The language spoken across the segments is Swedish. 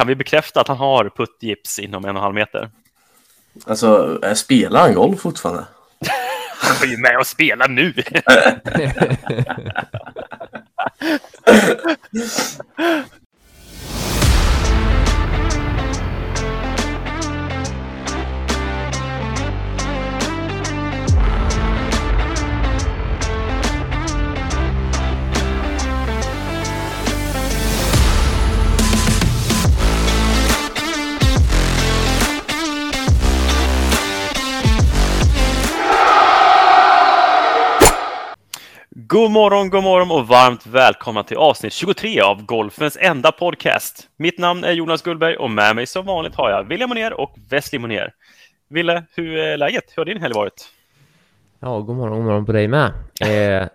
kan vi bekräfta att han har puttgips inom en och en halv meter? Alltså, eh, spelar han golf fortfarande? Han var ju med och spelar nu. God morgon, god morgon och varmt välkomna till avsnitt 23 av Golfens enda podcast. Mitt namn är Jonas Gullberg och med mig som vanligt har jag William Monér och Wesley Monér. Ville, hur är läget? Hur har din helg varit? Ja, god morgon, god morgon på dig med. Eh,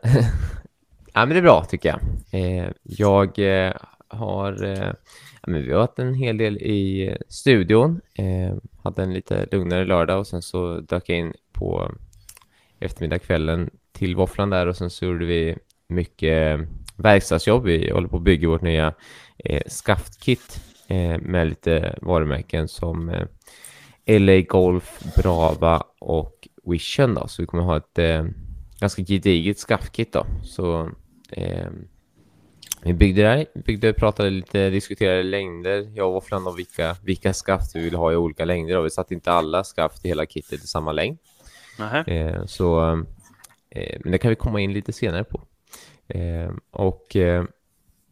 ja, men det är bra tycker jag. Eh, jag eh, har, eh, ja, men vi har haft en hel del i studion. Eh, hade en lite lugnare lördag och sen så dök jag in på eftermiddag, kvällen till våfflan där och sen så gjorde vi mycket verkstadsjobb. Vi håller på att bygga vårt nya eh, skaftkit eh, med lite varumärken som eh, LA Golf, Brava och Vision då. Så vi kommer ha ett eh, ganska gediget skaftkit då. Så eh, vi byggde där, byggde, pratade lite, diskuterade längder, jag och våfflan och vilka, vilka skaft vi vill ha i olika längder. Och vi satte inte alla skaft i hela kittet i samma längd. Eh, så eh, men det kan vi komma in lite senare på. Eh, och eh,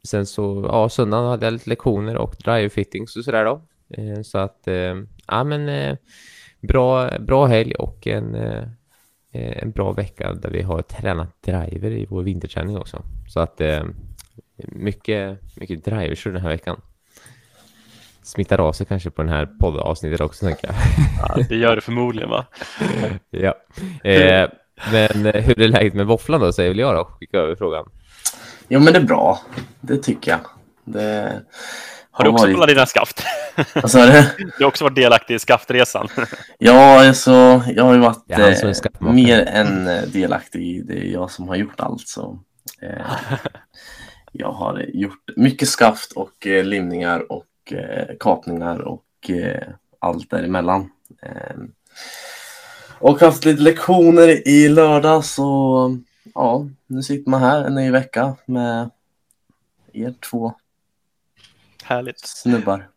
sen så, ja, söndagen hade jag lite lektioner och drive fittings och sådär då. Eh, så att, eh, ja men bra, bra helg och en, en bra vecka där vi har tränat driver i vår vinterträning också. Så att mycket, mycket drivers den här veckan smittar av sig kanske på den här poddavsnittet också, tänker jag. Ja, det gör det förmodligen, va? ja. Eh, men eh, hur är läget med våfflan då, säger väl jag då, skicka över frågan. Jo, men det är bra. Det tycker jag. Det... Har du också varit... kollat dina skaft? Vad sa du? Du har också varit delaktig i skaftresan. Ja, alltså, jag har ju varit eh, mer än eh, delaktig. Det är jag som har gjort allt. Så, eh, jag har gjort mycket skaft och eh, limningar och eh, kapningar och eh, allt däremellan. Eh, och haft lite lektioner i lördag så ja, nu sitter man här en ny vecka med er två Härligt. snubbar.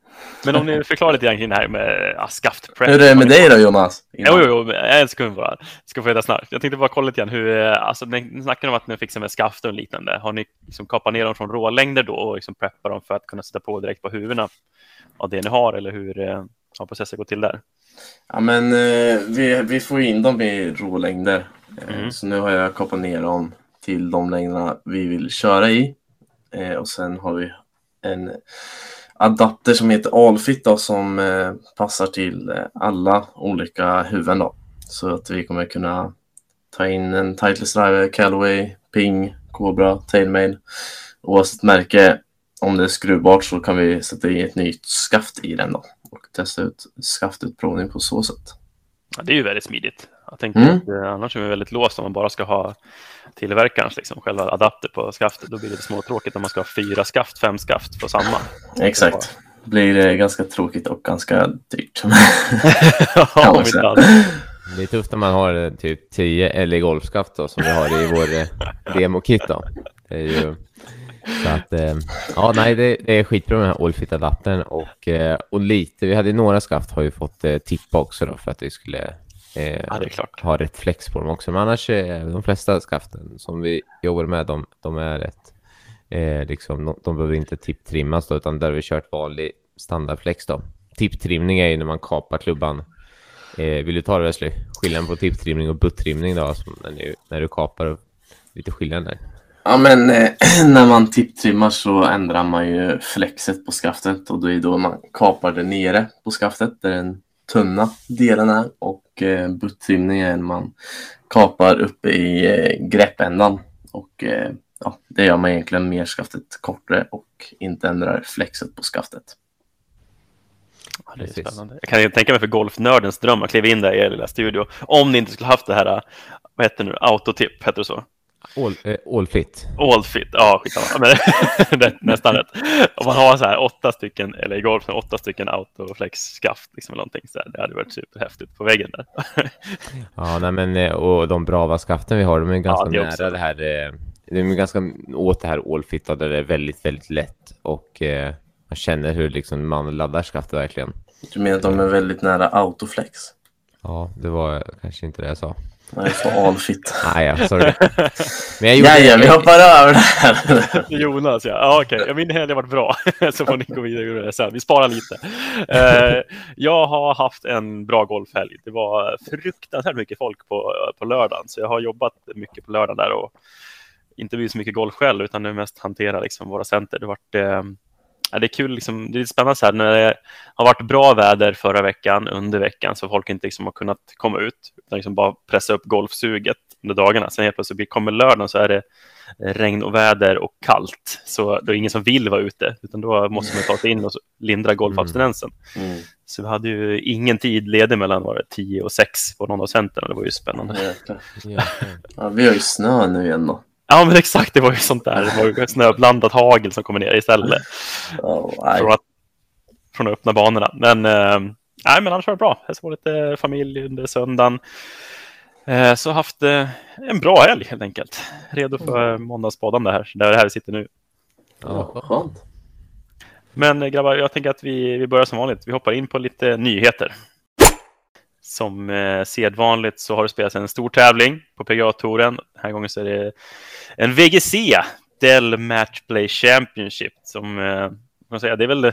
Men om ni förklarar lite grann kring det här med ja, skaftprep. Hur är det med dig då Jonas? Jo, jo, jo, en sekund bara. Ska få reda snart. Jag tänkte bara kolla lite grann hur, alltså ni snackar om att ni fixar med skaft och liknande. Har ni liksom kapat ner dem från rålängder då och liksom preppat dem för att kunna sätta på direkt på huvudena av det ni har eller hur eh, har processen gått till där? Ja, men eh, vi, vi får in dem i rålängder. Eh, mm. Så nu har jag kapat ner dem till de längderna vi vill köra i. Eh, och sen har vi en adapter som heter Alfit då, som eh, passar till eh, alla olika huvuden. Då. Så att vi kommer kunna ta in en Titleist Driver, Callaway, Ping, Cobra, Tailmail. Oavsett märke, om det är skruvbart så kan vi sätta in ett nytt skaft i den då och testa ut skaftutprovning på så sätt. Ja, det är ju väldigt smidigt. Jag tänker mm. att eh, annars är vi väldigt låst om man bara ska ha tillverkarens liksom, själva adapter på skaftet. Då blir det småtråkigt om man ska ha fyra skaft, fem skaft på samma. Exakt. Det blir ganska tråkigt och ganska dyrt. ja, det är tufft när man har eh, typ 10 LE golfskaft då, som vi har i vår eh, demo-kit. Det är ju så att, eh, ja, nej, det, det är skitbra med den här Allfit-adaptern och, eh, och lite, vi hade några skaft har ju fått eh, tippa också då för att vi skulle eh, ja, ha flex på dem också. Men annars, eh, de flesta skaften som vi jobbar med, de, de är rätt, eh, liksom, de, de behöver inte tipptrimmas då, utan där har vi kört vanlig standardflex då. Tipptrimning är ju när man kapar klubban. Eh, vill du ta det Wesley? Skillnaden på tipptrimning och buttrimning då, alltså när, du, när du kapar, lite skillnad där. Ja, men eh, när man tipptrimmar så ändrar man ju flexet på skaftet och då är då man kapar det nere på skaftet där den tunna delen är och eh, buttrimning är när man kapar uppe i eh, greppändan och eh, ja, det gör man egentligen mer skaftet kortare och inte ändrar flexet på skaftet. Ja, det är spännande. Jag kan tänka mig för golfnördens dröm att kliva in där i er lilla studio om ni inte skulle haft det här, vad heter det nu, autotip, heter det så? All, äh, all fit. All fit, ja skitsamma. Men, nästan rätt. Om man har så här åtta stycken, eller i golfen åtta stycken autoflex-skaft liksom eller någonting så här, det hade varit superhäftigt på väggen där. ja, nej men eh, och de Brava-skaften vi har, de är ganska ja, nära det här. Eh, de är ganska åt det här all fit där det är väldigt, väldigt lätt och eh, man känner hur liksom man laddar skaftet verkligen. Du menar att de är väldigt nära autoflex? Ja, det var kanske inte det jag sa. Nej, så alfit. Nej, ja, sorry. Men jag gjorde... Ja, ja, vi hoppar över det här. Jonas, ja. ja Okej, okay. min helg har varit bra. så får ni gå vidare sen. Vi sparar lite. Uh, jag har haft en bra golfhelg. Det var fruktansvärt mycket folk på, på lördagen, så jag har jobbat mycket på lördagen där och inte blivit så mycket golf själv, utan nu mest hantera liksom våra center. Det har varit uh, ja, det är kul, liksom, det är lite så här när det har varit bra väder förra veckan, under veckan, så folk inte liksom har kunnat komma ut, utan liksom bara pressa upp golfsuget under dagarna. Sen helt plötsligt kommer lördagen så är det regn och väder och kallt, så då är ingen som vill vara ute, utan då måste man ta sig in och lindra golfabstinensen. Mm. Mm. Så vi hade ju ingen tid ledig mellan var det 10 och 6 på någon av centren, det var ju spännande. Ja, vi har ju snö nu igen då. Ja, men exakt. Det var ju sånt där. Det var snöblandat hagel som kommer ner istället. Oh, från, att, från att öppna banorna. Men, eh, nej, men annars var det bra. Jag såg lite familj under söndagen. Eh, så haft eh, en bra helg helt enkelt. Redo för mm. måndagsbadande här. Det är här vi sitter nu. Ja, skönt. Men eh, grabbar, jag tänker att vi, vi börjar som vanligt. Vi hoppar in på lite nyheter. Som eh, sedvanligt så har det spelats en stor tävling på PGA-touren. Den här gången så är det en VGC, Dell Matchplay Championship, som eh, man säga, det är väl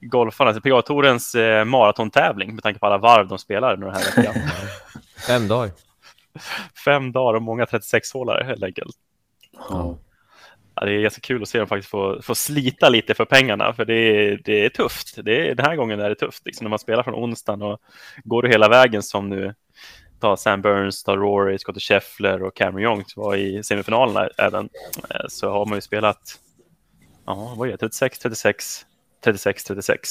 golfarna, alltså PGA-tourens eh, maratontävling med tanke på alla varv de spelar den här veckan. Fem dagar. Fem dagar och många 36-hålare helt enkelt. Ja ja, det är ganska kul att se dem faktiskt få, få slita lite för pengarna, för det är, det är tufft. Det är, den här gången är det tufft, liksom, när man spelar från onsdagen och går du hela vägen som nu ta Sam Burns, ta Rory, Scottie Scheffler och Cameron Young som var i semifinalerna även, eh, så har man ju spelat ja, vad är det, 36, 36, 36, 36.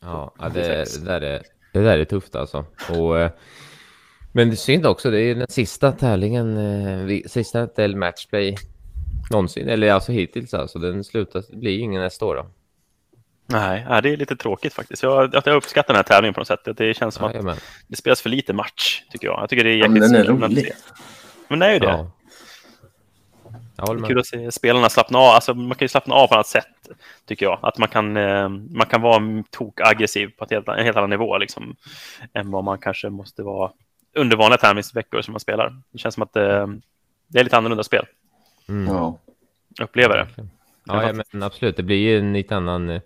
Ja, det, det, där är, det där är tufft alltså. Och, eh, men det är synd också, det är den sista tävlingen, eh, sista del matchplay Någonsin, eller alltså hittills alltså. Den slutar, blir ingen nästa år då. Nej, det är lite tråkigt faktiskt. Jag, jag uppskattar den här tävlingen på något sätt. Det känns som ja, att det spelas för lite match, tycker jag. Jag tycker det är jäkligt ja, men den är rolig. Men det är ju det. Ja. det är kul att se spelarna slappna av. Alltså, man kan ju slappna av på annat sätt, tycker jag. Att man kan, eh, man kan vara tok-aggressiv på en helt annan nivå liksom, än vad man kanske måste vara under vanliga tävlingsveckor som man spelar. Det känns som att eh, det är lite annorlunda spel. Mm. Ja. Upplever det. Ja, ja, men absolut. Det blir ju en lite annan...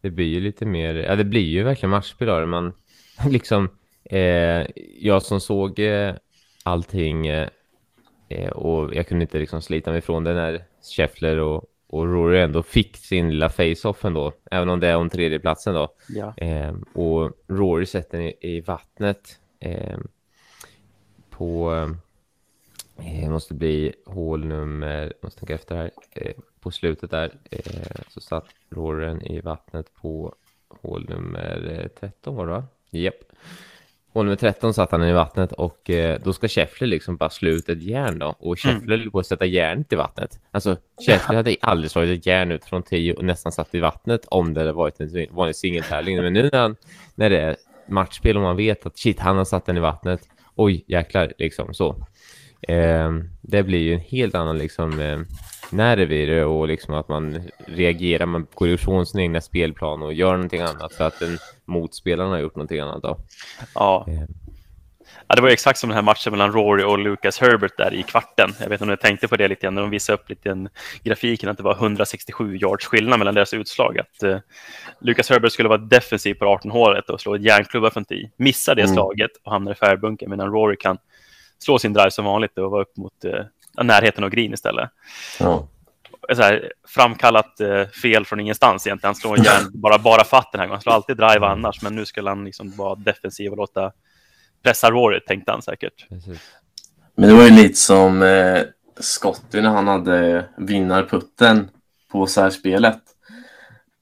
Det blir ju lite mer... Ja, det blir ju verkligen matchspel av det. Man liksom... Eh, jag som såg eh, allting eh, och jag kunde inte liksom slita mig ifrån det när Scheffler och, och Rory ändå fick sin lilla face-off ändå, även om det är om tredjeplatsen då. Ja. Eh, och Rory sätter den i, i vattnet eh, på det eh, måste bli hål nummer, måste tänka efter här, eh, på slutet där eh, så satt råren i vattnet på hål nummer 13 var det va? Japp. Hål nummer 13 satt han i vattnet och då ska Scheffler liksom bara slå ut ett järn då och Scheffler mm. på att sätta järnet i vattnet. Alltså Scheffler hade aldrig slagit ett järn ut från 10 och nästan satt i vattnet om det hade varit en vanlig singeltävling. Men nu när, han, när det är matchspel och man vet att shit, han har satt den i vattnet. Oj, jäklar, liksom så. Eh, det blir ju en helt annan liksom, eh, nerv i det och liksom att man reagerar, man går ifrån sin egna spelplan och gör någonting annat för att den motspelaren har gjort någonting annat. Då. Ja. Eh. Ja, det var exakt som den här matchen mellan Rory och Lucas Herbert där i kvarten. Jag vet inte om du tänkte på det lite grann när de visade upp lite en grafiken att det var 167 yards skillnad mellan deras utslag. Att uh, Lucas Herbert skulle vara defensiv på 18-hålet och slå ett järnklubba från 10. Missar det mm. slaget och hamnar i färdbunken medan Rory kan slå sin drive som vanligt och vara upp mot eh, närheten av green istället. Ja. Så här, framkallat eh, fel från ingenstans egentligen. Han slår järn, bara, bara fatt den här gången. Han slår alltid drive annars, men nu skulle han liksom vara defensiv och låta pressa Rory, tänkte han säkert. Men det var ju lite som eh, Scotty när han hade vinnarputten på så här spelet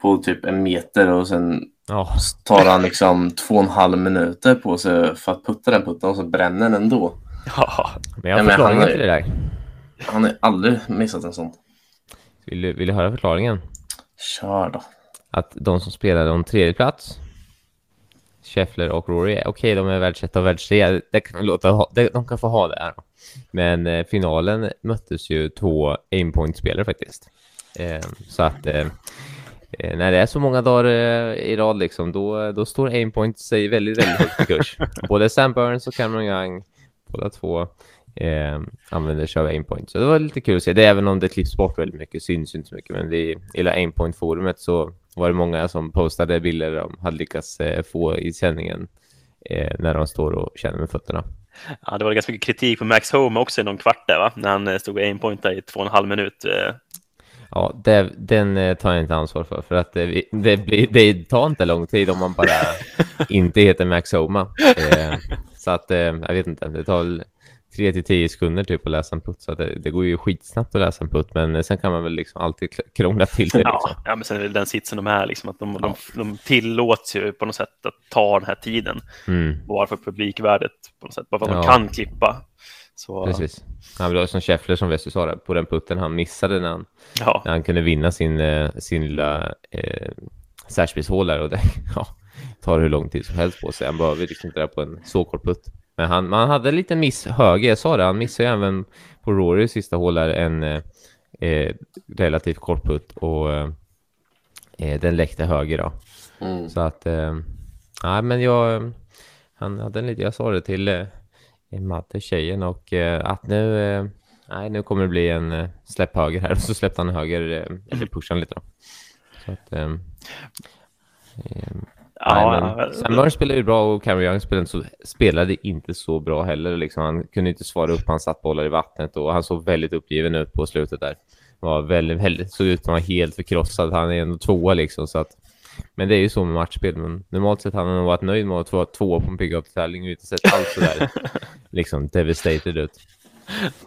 på typ en meter och sen oh. tar han liksom två och en halv minuter på sig för att putta den putten och så bränner den ändå. Ja, men jag har förklaringen till det där. Han har aldrig missat en sån. Vill du, vill du höra förklaringen? Kör då. Att de som spelade om tredje plats Scheffler och Rory, okej de är världsetta och världstrea, det kan låta, ha- det, de kan få ha det här. då. Men eh, finalen möttes ju två aimpoint-spelare faktiskt. Eh, så att eh, eh, när det är så många dagar eh, i rad liksom, då, då står aimpoint sig väldigt, väldigt högt i kurs. Både Sam Burns och Cameron Young, båda två eh, använder sig av aimpoint. Så det var lite kul att se. Det även om det klipps bort väldigt mycket, syns inte så mycket. Men i hela aimpoint-forumet så var det många som postade bilder de hade lyckats eh, få i sändningen eh, när de står och känner med fötterna. Ja, det var ganska mycket kritik på Max Home också i någon kvart där, va? när han eh, stod och aimpointade i två och en halv minut. eh. Ja, det, den eh, tar jag inte ansvar för, för att vi- det, blir, det tar inte lång tid om man bara inte heter Max Homa. Så att, eh, jag vet inte, det tar väl 3 till 10 sekunder typ att läsa en putt, så det, det går ju skitsnabbt att läsa en putt, men sen kan man väl liksom alltid krångla till det. Liksom. Ja, ja, men sen är det den sitsen de är, liksom, att de, de, de tillåts ju på något sätt att ta den här tiden, Mm, bara för publikvärdet, på något sätt, bara för att de Ja. kan klippa. Så, precis. Han var som Scheffler som Westy sa på den putten han missade när han ja, när han kunde vinna sin, eh, sin lilla eh, särspelshål där och det ja, tar hur lång tid som helst på sig. Han behöver liksom inte det på en så kort putt. Men han, man hade en liten miss höger, jag sa det, han missade ju även på Rory sista hål där en eh, eh, relativt kort putt och eh, eh, den läckte höger då. Mm. Så att, eh, nej men jag, han hade en lite, jag sa det till eh, Madde, tjejen, och eh, att nu, nej nu kommer det bli en släpp höger här, och så släppte han höger, eller pushade lite då. Så att, ja, nej, Sam Burns spelade ju bra och Cameron Young spelade, inte så, spelade inte så bra heller. Liksom. Han kunde inte svara upp, han satt bollar i vattnet och han såg väldigt uppgiven ut på slutet där. Var väldigt, väldigt, såg ut som han var helt förkrossad. Han är ändå tvåa liksom. Så att, men det är ju så med matchspel. Men normalt sett hade han varit nöjd med att vara tvåa på en pick-up-tävling och inte sett alls sådär liksom devastated ut.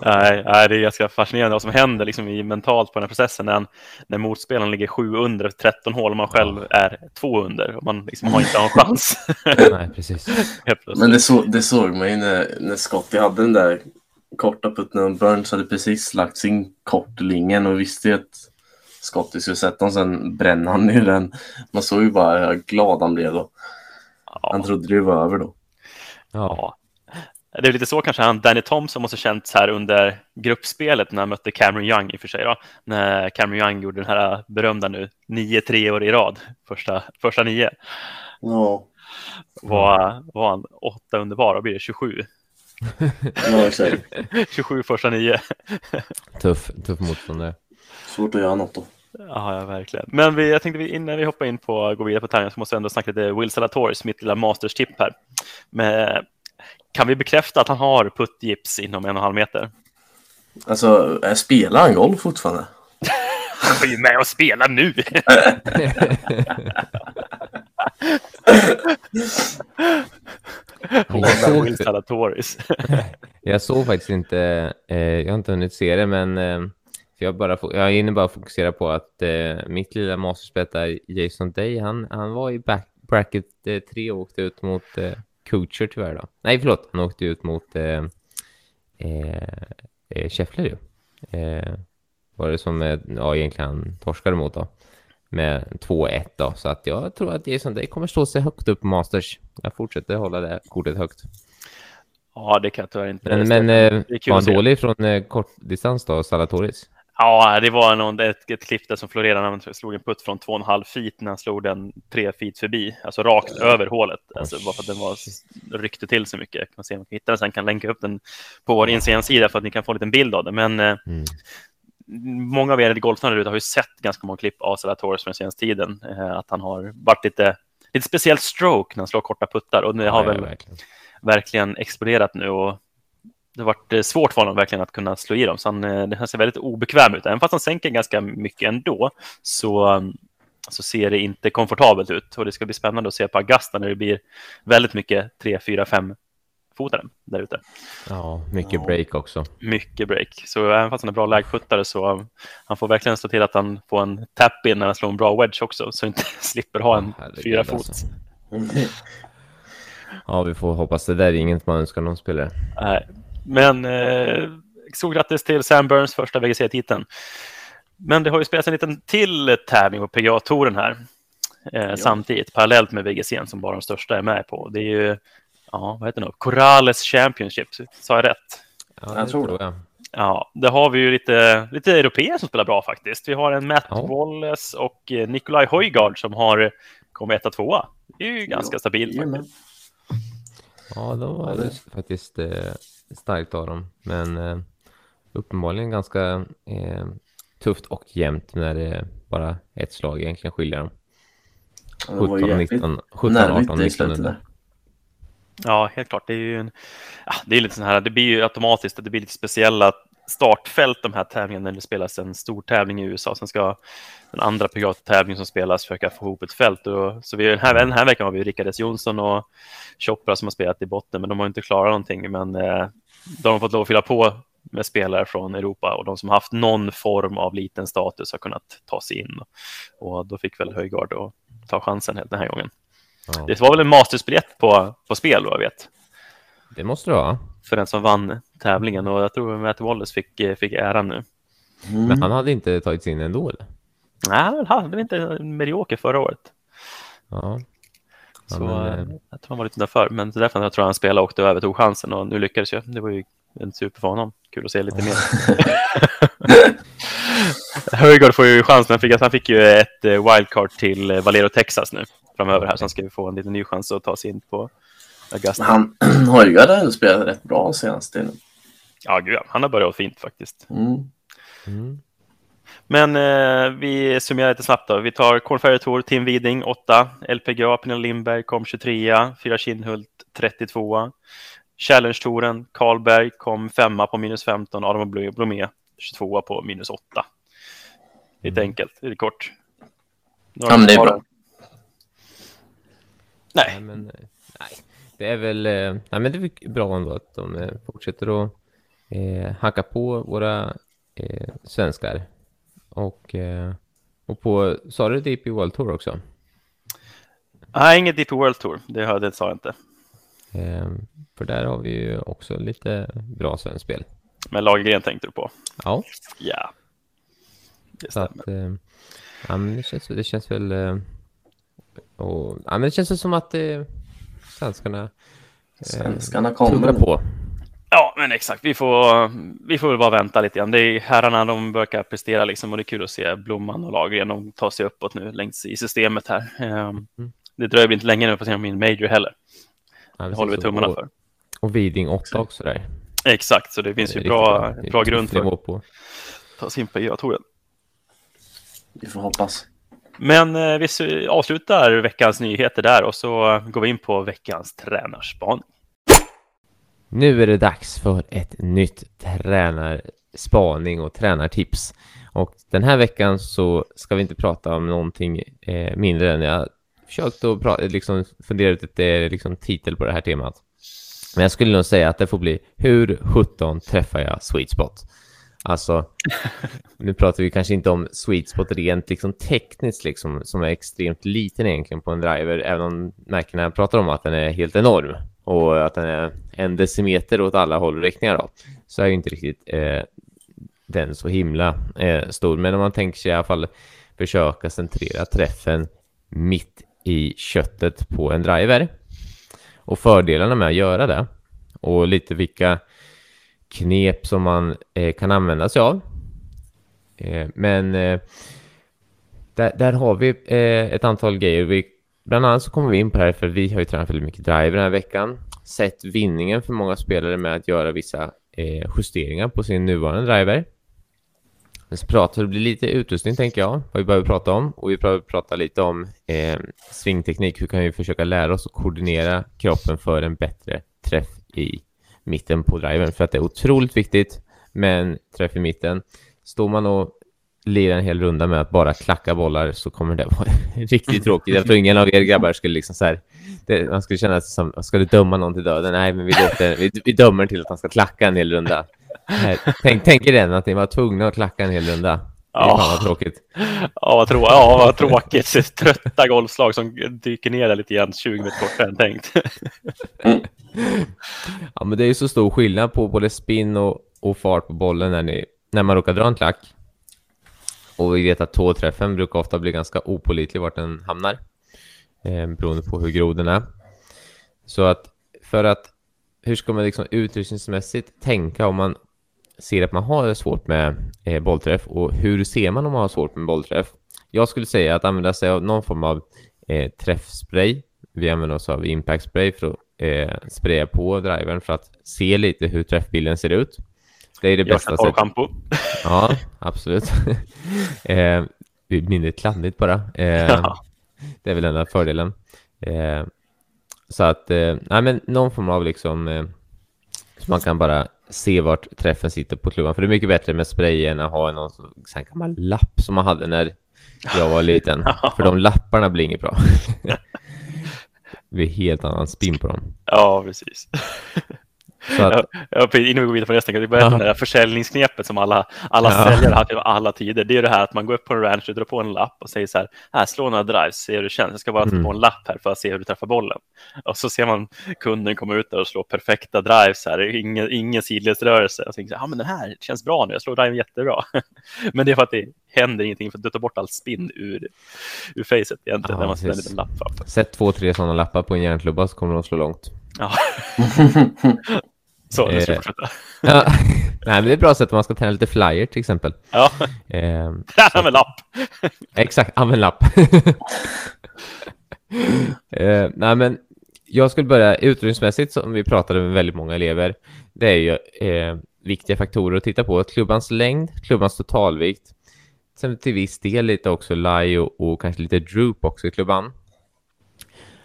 Nej, nej, det är ganska fascinerande vad som händer liksom i, mentalt på den här processen när, han, när motspelaren ligger sju under efter 13 hål och man själv är två under och man liksom har inte en chans. Nej, precis. Men det, så, det såg man ju när, när Scotty hade den där korta putten och Burns hade precis lagt sin kortlinjen och visste ju att Scotty skulle sätta den, sen brände han ju den. Man såg ju bara hur glad han blev då. Han ja, trodde det var över då. Ja. Det är lite så kanske han Danny Thompson måste ha känts här under gruppspelet när han mötte Cameron Young i och för sig. Då, när Cameron Young gjorde den här berömda nu, nio treor i rad, första, första nio. Ja, Var, var han åtta under var, då blir det 27. ja exakt. 27 första nio. tuff, tuff motståndare. Svårt att göra något då. Ja, ja, verkligen. Men vi, jag tänkte vi, innan vi hoppar in på gå vidare på tävlingen så måste jag ändå snacka lite Will Salatoris, mitt lilla Masters-tipp här. Men, kan vi bekräfta att han har puttgips inom en och en halv meter? Alltså, äh, spelar han golf fortfarande? Han var ju med och spelar nu! Jag såg, jag såg faktiskt inte, eh, jag har inte hunnit se det, men eh, för jag, bara, jag hinner bara fokusera på att eh, mitt lilla masterspett där, Jason Day, han, han var i back, bracket eh, 3 och åkte ut mot Kuchar tyvärr då. Nej, förlåt, han åkte ut mot eh, eh, eh, Scheffler ju. Eh, var det som, eh, ja egentligen han torskade mot då. Med 2-1 då, så att jag tror att Jason Day kommer stå sig högt upp på Masters. Jag fortsätter hålla det kortet högt. Ja, det kan jag tyvärr inte. Men, men eh, var han dålig från eh, kortdistans då, Salatoris? Ja, det var någon, ett, ett klipp där som florerade när han slog en putt från 2,5 feet när han slog den tre feet förbi, alltså rakt över hålet. Alltså, bara för att den var, ryckte till så mycket. Kan man se om man kan hitta den sen, kan länka upp den på vår Instagram-sida för att ni kan få en liten bild av det. Men eh, Mm. många av er golfare ute har ju sett ganska många klipp av Salatoris från den senaste tiden. Eh, att han har varit lite, lite speciellt stroke när han slår korta puttar och det har ja, väl verkligen. verkligen exploderat nu och det har varit eh, svårt för honom verkligen att kunna slå i dem. Så han, eh, det ser väldigt obekväm ut. Även fast han sänker ganska mycket ändå så, mm, så ser det inte komfortabelt ut. Och det ska bli spännande att se på Augusta när det blir väldigt mycket 3, 4, 5 fotare där ute. Ja, mycket Ja. break också. Mycket break. Så även fast han är bra lägputtare så um, han får verkligen stå till att han får en tap-in när han slår en bra wedge också. Så inte slipper ha en Ja, fyra fot. alltså. Ja, vi får hoppas det där är inget man önskar någon spelare. Nej. Men eh, stort grattis till Sam Burns första VGC-titeln. Men det har ju spelats en liten till tävling på PGA-touren här eh, ja. samtidigt, parallellt med VGC som bara de största är med på. Det är ju, ja, vad heter det nu? Corrales Championship, sa jag rätt? Ja, jag tror det. Ja, det har vi ju lite, lite europeer som spelar bra faktiskt. Vi har en Matt ja. Wallace och eh, Nikolaj Höjgaard som har kommit etta, tvåa. Det är ju ganska ja. stabilt. Ja, då var det faktiskt eh, starkt av dem. Men eh, uppenbarligen ganska eh, tufft och jämnt när det är bara ett slag egentligen skiljer dem. 17, 19, 17, 18, 19. Ja, helt klart. Det är ju en, det är lite så här, det blir ju automatiskt att det blir lite speciella startfält de här tävlingarna när det spelas en stor tävling i USA. Sen ska den andra PGA-tävlingen som spelas försöka få ihop ett fält. Och, så vi, den, här, den här veckan har vi Rickard S Jonsson och Chopra som har spelat i botten, men de har inte klarat någonting. Men eh, de har fått lov att fylla på med spelare från Europa och de som har haft någon form av liten status har kunnat ta sig in. Och då fick väl Höjgard ta chansen den här gången. Ja. Det var väl en mastersbiljett på, på spel, vad jag vet. Det måste det vara. För den som vann tävlingen och jag tror att Matt Wallace fick, fick äran nu. Mm. Men han hade inte tagit sig in ändå? Eller? Nej, han var inte medioker förra året. Ja. Så men, eh, jag tror han var lite därför, men därför jag tror han spelade och åkte över, tog chansen och nu lyckades jag. Det var ju en super för honom. Kul att se lite mer. Höjgaard får ju chansen. Han fick, han fick ju ett eh, wildcard till eh, Valero Texas nu framöver här, så han ska ju få en liten ny chans att ta sig in på Augusta. Han, har spelat rätt bra senast. Ja, gud, han har börjat fint faktiskt. Mm. Mm. Men eh, vi summerar lite snabbt då. Vi tar Corn Tour, Tim Widing 8, LPGA, Pernilla Lindberg kom 23, Fyra Kindhult 32. Challenge-touren, Karlberg kom femma på minus 15, Adam Blomé 22 på minus 8. Lite mm. enkelt, lite kort. Några ja, men det är bra. Nej. nej, men, nej. Det är väl eh, nej, men det är bra ändå att de eh, fortsätter att eh, hacka på våra eh, svenskar. Och, eh, och på, sa du DP World Tour också? Nej, inget DP World Tour, det, hörde, det sa jag inte. Eh, för där har vi ju också lite bra svenskt spel. Men Lagergren tänkte du på? Ja. Ja. Det stämmer. Att, eh, ja, men det, känns, det känns väl... Eh, och, ja, men det känns som att eh, svenskarna, eh, svenskarna kommer på. Ja, men exakt. Vi får, vi får väl bara vänta lite grann. Det är herrarna, de börjar prestera liksom och det är kul att se Blomman och Lagergren. De tar sig uppåt nu längs i systemet här. Um, mm. Det dröjer inte länge nu på att se min major heller. Ja, det håller vi tummarna och, för. Och Viding 8 också där. Exakt, så det finns ju bra, bra, bra grund för att ta sig in på EA-touren. Vi får hoppas. Men eh, vi avslutar veckans nyheter där och så går vi in på veckans tränarspaning. Nu är det dags för ett nytt tränarspaning och tränartips. Och den här veckan så ska vi inte prata om någonting eh, mindre än jag försökt att liksom fundera ut ett eh, liksom, titel på det här temat. Men jag skulle nog säga att det får bli Hur 17 träffar jag sweet spot? Alltså, nu pratar vi kanske inte om sweet spot rent liksom tekniskt, liksom, som är extremt liten egentligen på en driver, även om märkena pratar om att den är helt enorm och att den är en decimeter åt alla håll och riktningar då, så är ju inte riktigt eh, den så himla eh, stor. Men om man tänker sig i alla fall försöka centrera träffen mitt i köttet på en driver och fördelarna med att göra det och lite vilka knep som man eh, kan använda sig av. Eh, men eh, där, där, har vi eh, ett antal grejer. Vi, bland annat så kommer vi in på det här för vi har ju tränat väldigt mycket driver den här veckan. Sett vinningen för många spelare med att göra vissa eh, justeringar på sin nuvarande driver. Men så pratar det blir lite utrustning tänker jag, vad vi behöver prata om. Och vi behöver prata lite om eh, svingteknik. Hur kan vi försöka lära oss att koordinera kroppen för en bättre träff i mitten på driven för att det är otroligt viktigt med en träff i mitten. Står man och lirar en hel runda med att bara klacka bollar så kommer det vara riktigt tråkigt. Jag tror ingen av er grabbar skulle liksom så här, det, man skulle känna som, ska du döma någon till döden? Nej, men vi, låter, vi, vi dömer till att han ska klacka en hel runda. Här, tänk, tänk er den, att ni var tvungna att klacka en hel runda. Ja, vad tråkigt. Ja, vad, trå ja, vad tråkigt. Trötta golfslag som dyker ner där lite grann 20 meter kortare än tänkt. ja, men det är ju så stor skillnad på både spin och och fart på bollen när, ni, när man råkar dra en klack. Och vi vet att tåträffen brukar ofta bli ganska opolitlig vart den hamnar. Eh, beroende på hur grov den är. Så att för att hur ska man liksom utrustningsmässigt tänka om man ser att man har svårt med eh, bollträff och hur ser man om man har svårt med bollträff? Jag skulle säga att använda sig av någon form av eh, träffspray. Vi använder oss av impact spray för att eh, spraya på drivern för att se lite hur träffbilden ser ut. Det är det bästa sättet. shampoo. Ja, absolut. eh, mindre kladdigt bara. Eh, ja. Det är väl enda fördelen. Eh, så att, eh, nej men någon form av liksom, eh, så man kan bara se vart träffen sitter på klubban. För det är mycket bättre med spray än att ha någon sån gammal lapp som man hade när jag var liten. För de lapparna blir inget bra. det blir helt annan spin på dem. Ja, precis. Så att... ja, innan vi går vidare på nästa, kan vi börja med det här försäljningsknepet som alla, alla ja. säljare har haft i alla tider. Det är det här att man går upp på en ranch och drar på en lapp och säger så här, här slå några drives, se hur det känns. Jag ska bara mm. på en lapp här för att se hur du träffar bollen. Och så ser man kunden komma ut där och slå perfekta drives här, ingen, ingen sidledsrörelse. Och tänker, ja men den här känns bra nu, jag slår driven jättebra. men det är för att det händer ingenting, för att du tar bort all spinn ur, ur facet egentligen, ja, när man en liten lapp. Sätt två, tre sådana lappar på en järnklubba så kommer de att slå långt. Ja. Så, det ska fortsätta. ja. Nej, men det är ett bra sätt om man ska träna lite flyer till exempel. Ja. Eh, med lapp. Exakt, använd lapp. eh, nej, men jag skulle börja utrustningsmässigt som vi pratade med väldigt många elever. Det är ju eh, viktiga faktorer att titta på. Klubbans längd, klubbans totalvikt. Sen till viss del lite också lie och, och kanske lite droop också i klubban.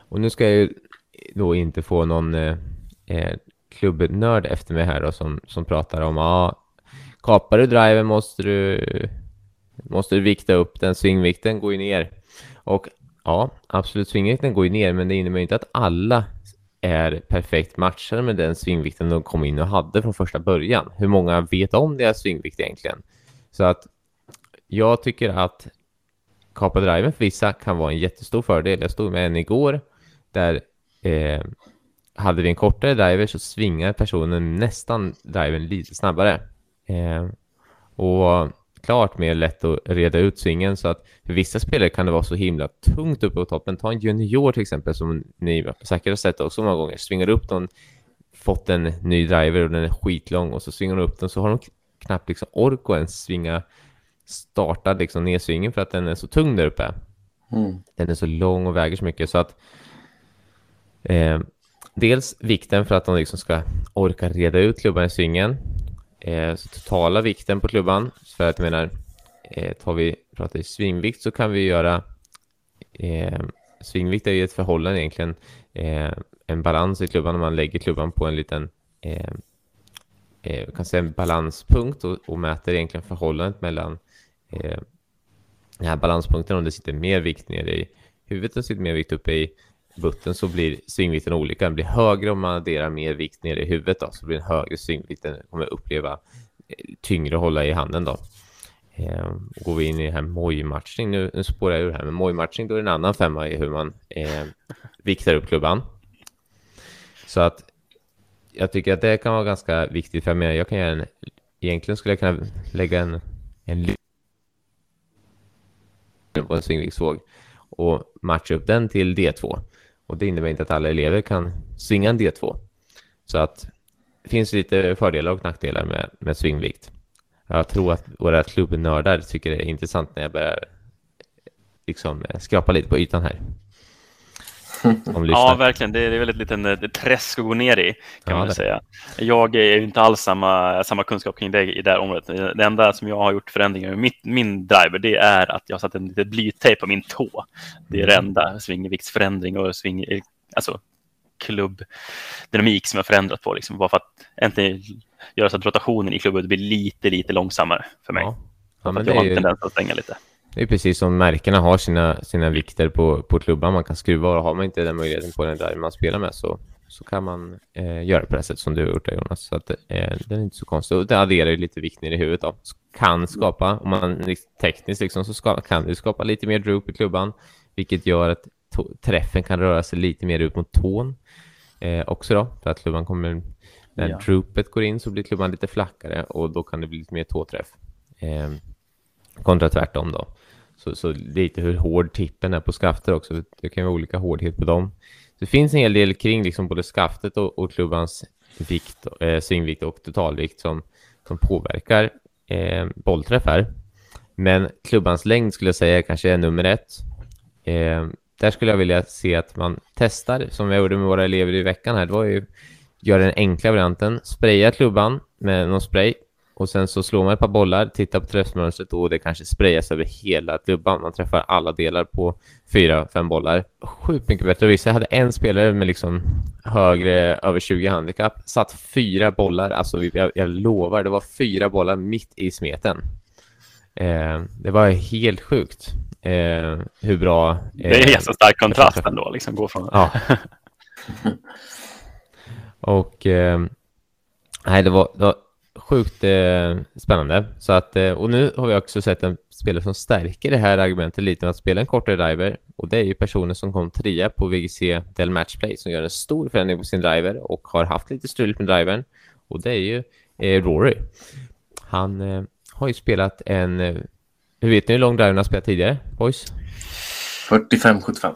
Och nu ska jag ju då inte få någon eh, eh klubbnörd efter mig här då, som, som pratar om ja, kapar du driven måste du, måste du vikta upp den, svingvikten går ju ner. Och ja, absolut, svingvikten går ju ner, men det innebär inte att alla är perfekt matchade med den svingvikten de kom in och hade från första början. Hur många vet om deras svingvikt egentligen? Så att jag tycker att kapa driven för vissa kan vara en jättestor fördel. Jag stod med en igår där eh, hade vi en kortare driver så svingar personen nästan driven lite snabbare. Eh, och klart mer lätt att reda ut svingen så att för vissa spelare kan det vara så himla tungt uppe på toppen. Ta en junior till exempel som ni säkert har sett också många gånger. Svingar upp någon, fått en ny driver och den är skitlång och så svingar de upp den så har de knappt liksom ork att ens svinga starta liksom nedsvingen för att den är så tung där uppe. Mm. Den är så lång och väger så mycket så att eh, dels vikten för att de liksom ska orka reda ut klubban i svingen. Eh, så totala vikten på klubban. För att jag menar, eh, tar vi, pratar vi svingvikt så kan vi göra eh, svingvikt är ju ett förhållande egentligen, eh, en balans i klubban om man lägger klubban på en liten eh, eh, kan säga en balanspunkt och, och mäter egentligen förhållandet mellan eh, den här balanspunkten om det sitter mer vikt nere i huvudet och sitter mer vikt uppe i butten så blir svingvikten olika. Den blir högre om man adderar mer vikt nere i huvudet då, så blir den högre svingvikt. Den kommer uppleva eh, tyngre att hålla i handen då. Eh, går vi in i här mojmatchning, nu, nu spårar jag ur här, men mojmatchning då är det en annan femma i hur man eh, viktar upp klubban. Så att jag tycker att det kan vara ganska viktigt för mig. Jag kan göra en, egentligen skulle jag kunna lägga en, en på en svingviktsvåg och matcha upp den till D2. Och det innebär inte att alla elever kan svinga en D2. Så att det finns lite fördelar och nackdelar med, med svingvikt. Jag tror att våra klubbnördar tycker det är intressant när jag börjar liksom skrapa lite på ytan här. ja, verkligen. Det är väldigt liten eh, träsk att gå ner i, kan ja, man säga. Jag är inte alls samma, samma kunskap kring det i det här området. Det enda som jag har gjort förändringar med mitt, min driver, det är att jag har satt en liten blytejp på min tå. Det är det mm. enda svingviktsförändring och sving, alltså klubbdynamik som jag förändrat på, liksom, bara för att äntligen göra så att rotationen i klubben blir lite, lite långsammare för mig. Ja. Ja, jag har en tendens att stänga lite. Det är precis som märkena har sina, sina vikter på, på klubban man kan skruva och har man inte den möjligheten på den där man spelar med så, så kan man eh, göra på det sätt som du har gjort där Jonas. Så att, eh, det är inte så konstigt. Och det adderar ju lite vikt ner i huvudet då. Kan skapa, om man tekniskt liksom, så ska, kan det skapa lite mer droop i klubban, vilket gör att träffen kan röra sig lite mer ut mot tån eh, också då, för att klubban kommer När Ja. droopet går in så blir klubban lite flackare och då kan det bli lite mer tåträff. Eh, kontra tvärtom då. Så, så lite hur hård tippen är på skaftet också. Det kan vara olika hårdhet på dem. Så det finns en hel del kring liksom både skaftet och, och klubbans vikt, eh, svingvikt och totalvikt som, som påverkar eh, bollträff här. Men klubbans längd skulle jag säga kanske är nummer ett. Eh, där skulle jag vilja se att man testar, som jag gjorde med våra elever i veckan här, det var ju göra den enkla varianten, spraya klubban med någon spray och sen så slår man ett par bollar, tittar på träffmönstret och det kanske sprayas över hela klubban. Man träffar alla delar på fyra, fem bollar. Sjukt mycket bättre. Jag hade en spelare med liksom högre, över 20 handikapp, satt fyra bollar, alltså jag, jag lovar, det var fyra bollar mitt i smeten. Eh, det var helt sjukt eh, hur bra... Eh, Det är en ganska stark kontrast ändå, liksom gå från... Ja. och eh, nej, det var, det var sjukt eh, spännande. Så att, eh, och nu har vi också sett en spelare som stärker det här argumentet lite med att spela en kortare driver. Och det är ju personer som kom trea på VGC Del Matchplay som gör en stor förändring på sin driver och har haft lite struligt med drivern. Och det är ju eh, Rory. Han eh, har ju spelat en... Eh, hur vet ni hur lång driver han har spelat tidigare, boys? 45-75.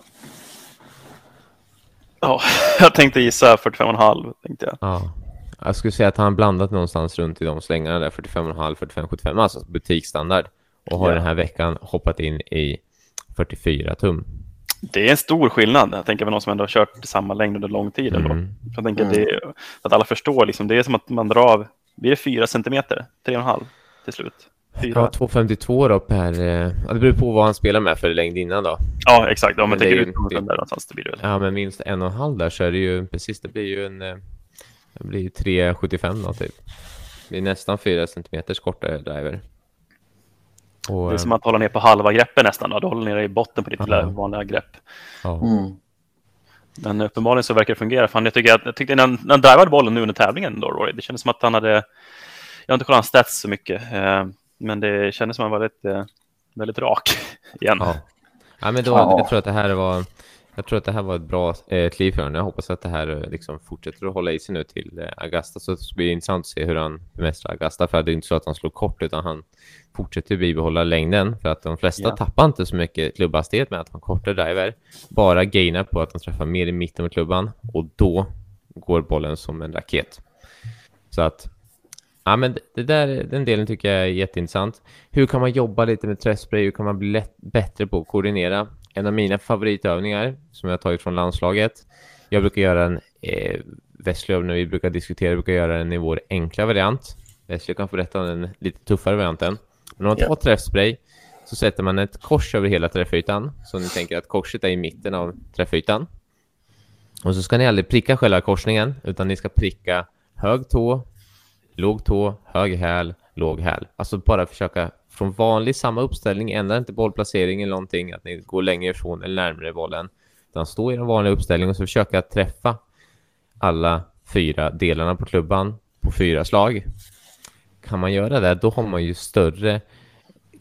Ja, jag tänkte gissa 45,5 tänkte jag. Ja. Jag skulle säga att han blandat någonstans runt i de slängarna där, 45,5, 45, 75, alltså butiksstandard. Och har Ja. den här veckan hoppat in i 44 tum. Det är en stor skillnad. Jag tänker på någon som ändå har kört samma längd under lång tid. Mm. Jag tänker att, det att alla förstår, liksom, det är som att man drar av, blir det fyra centimeter? Tre och en halv till slut? Fyra? Ja, 2,52 då per... eh, Ja, det beror på vad han spelar med för längd innan då. Ja, exakt. Om man det tänker ju- utgångspunkten där någonstans, det blir det väl. Ja, men minst en och en halv där så är det ju precis, det blir ju en... eh, Det blir ju 3,75 då typ. Det blir nästan 4 centimeters kortare driver. Och, Det är eh, som att hålla ner på halva greppet nästan. Då. Du håller nere i botten på ditt lilla vanliga grepp. Mm. Men uppenbarligen så verkar det fungera. Fan, jag, tycker att, jag tyckte när han, när han drivade bollen nu under tävlingen, då, Rory, det kändes som att han hade... Jag har inte kollat hans stats så mycket, eh, men det kändes som att han var väldigt, eh, väldigt rak igen. Ja. ja, men då, Ja. jag tror att det här var... Jag tror att det här var ett bra eh, kliv för honom. Jag hoppas att det här eh, liksom fortsätter att hålla i sig nu till eh, Augusta. Så det blir intressant att se hur han bemästrar Augusta. För det är inte så att han slår kort, utan han fortsätter bibehålla längden. För att de flesta Ja. tappar inte så mycket klubbhastighet med att ha kortare driver. Bara gainar på att de träffar mer i mitten med klubban. Och då går bollen som en raket. Så att Ja, men det- där, den delen tycker jag är jätteintressant. Hur kan man jobba lite med träspray? Hur kan man bli lätt, bättre på att koordinera? En av mina favoritövningar som jag har tagit från landslaget. Jag brukar göra en eh, Wesley när vi brukar diskutera, brukar göra den i vår enkla variant. Wesley kan få berätta om den lite tuffare varianten. Men om man tar träffspray så sätter man ett kors över hela träffytan. Så ni tänker att korset är i mitten av träffytan. Och så ska ni aldrig pricka själva korsningen, utan ni ska pricka hög tå, låg tå, hög häl, låg häl. Alltså bara försöka från vanlig samma uppställning, ändra inte bollplacering eller någonting, att ni går längre ifrån eller närmare bollen. Utan stå i den vanliga uppställningen och så försöka träffa alla fyra delarna på klubban på fyra slag. Kan man göra det, då har man ju större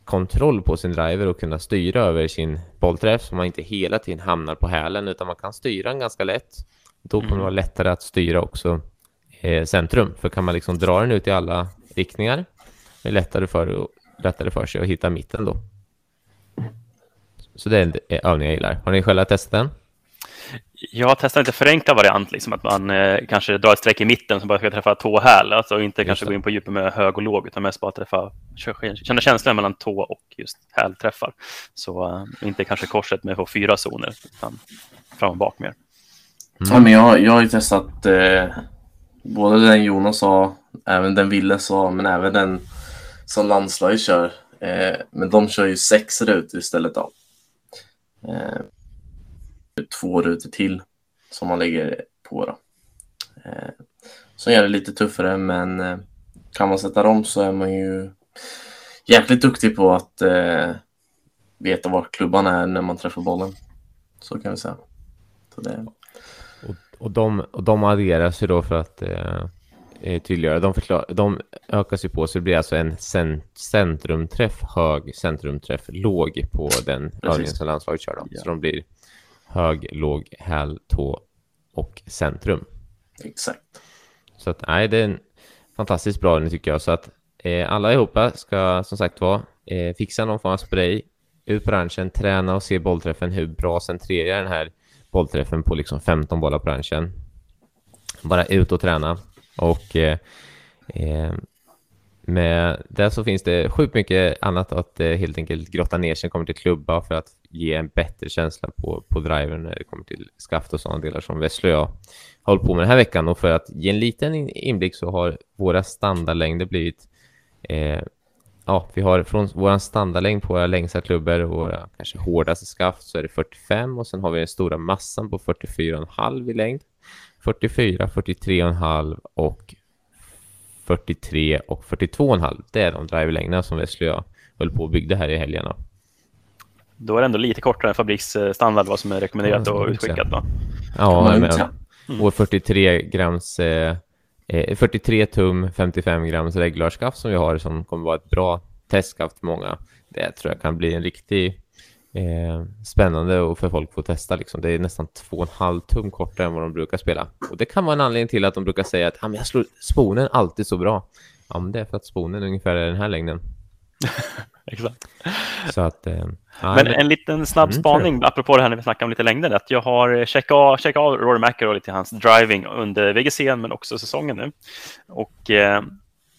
kontroll på sin driver och kunna styra över sin bollträff så man inte hela tiden hamnar på hälen utan man kan styra den ganska lätt. Då kommer det vara lättare att styra också eh, centrum. För kan man liksom dra den ut i alla riktningar är det lättare för, lättare för sig att hitta mitten då. Så det är en eh, övning jag gillar. Har ni själva testat den? Jag har testat lite förenklad variant, liksom, att man eh, kanske drar ett streck i mitten som bara ska träffa tå häl. Alltså inte kanske det. gå in på djupet med hög och låg, utan mest bara träffa, känna känslan mellan tå och just hälträffar. Så eh, inte kanske korset med fyra zoner, utan fram och bak mer. Ja, men jag, jag har ju testat eh, både den Jonas sa, även den Ville sa, men även den som landslaget kör. Eh, men de kör ju sex rutor istället då. Eh, två rutor till som man lägger på då. Eh, som gör det lite tuffare, men eh, kan man sätta dem så är man ju jäkligt duktig på att eh, veta var klubban är när man träffar bollen. Så kan vi säga. Så det, Och, och, de, och de adderas ju då för att eh, eh, tydliggöra. De, förklar, de ökas ju på så det blir alltså en cent, centrumträff hög, centrumträff låg på den övningen som landslaget kör. Då. Ja. Så de blir hög, låg, häl, tå och centrum. exakt. Så att, nej, det är en fantastiskt bra nu tycker jag. Så att eh, alla ihop ska som sagt vara eh, fixa någon form av spray, ut på ranchen, träna och se bollträffen, hur bra centrerar den här bollträffen på liksom 15 bollar på ranchen. Bara ut och träna och eh, eh, med det så finns det sjukt mycket annat att eh, helt enkelt grotta ner sig kommer till klubba för att ge en bättre känsla på, på drivern när det kommer till skaft och sådana delar som Vesslö och jag har hållit på med den här veckan. Och för att ge en liten inblick så har våra standardlängder blivit eh, ja, vi har från vår standardlängd på våra längsta klubbor och våra kanske hårdaste skaft så är det 45 och sen har vi den stora massan på 44,5 i längd. 44, 43,5 och 43 och 42,5. Det är de driverlängderna som Wesley och jag höll på och byggde här i helgerna. Då är det ändå lite kortare än fabriksstandard vad som är rekommenderat ja, och utskickat va? Ja, men mm. vår 43 grams eh, 43 eh, tum 55 grams reglarskaft som vi har som kommer vara ett bra testskaft för många. Det tror jag kan bli en riktig eh, spännande och för folk att få testa. Liksom. Det är nästan 2,5 tum kortare än vad de brukar spela. Och det kan vara en anledning till att de brukar säga att ah, men jag slår sponen alltid så bra. Ja, men det är för att sponen ungefär är den här längden. Exakt. Så att, eh, men en liten snabb mm, spaning apropå det här när vi snackar om lite längder. Att jag har checkat av, checkat av Rory McIlroy lite hans driving under VGC men också säsongen nu. Och eh,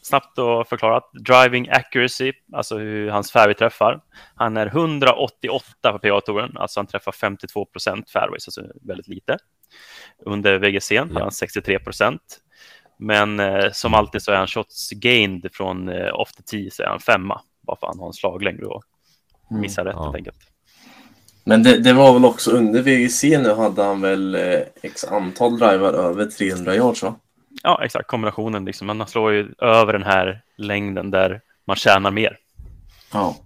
snabbt och förklarat. Driving accuracy, alltså hur hans fairway träffar. Han är 188 på PA-touren, alltså han träffar 52 procent fairways, alltså väldigt lite. Under VGC ja. har han 63 procent. Men eh, som alltid så är han shots gained från eh, off the tee så är han femma. Bara för att han har en slaglängd och mm, missar mm, rätt ja. helt enkelt. Men det, det, var väl också under VGC nu hade han väl eh, x antal drivar över 300 yards va? Ja, exakt. Kombinationen. Liksom. Man slår ju över den här längden där man tjänar mer. Ja.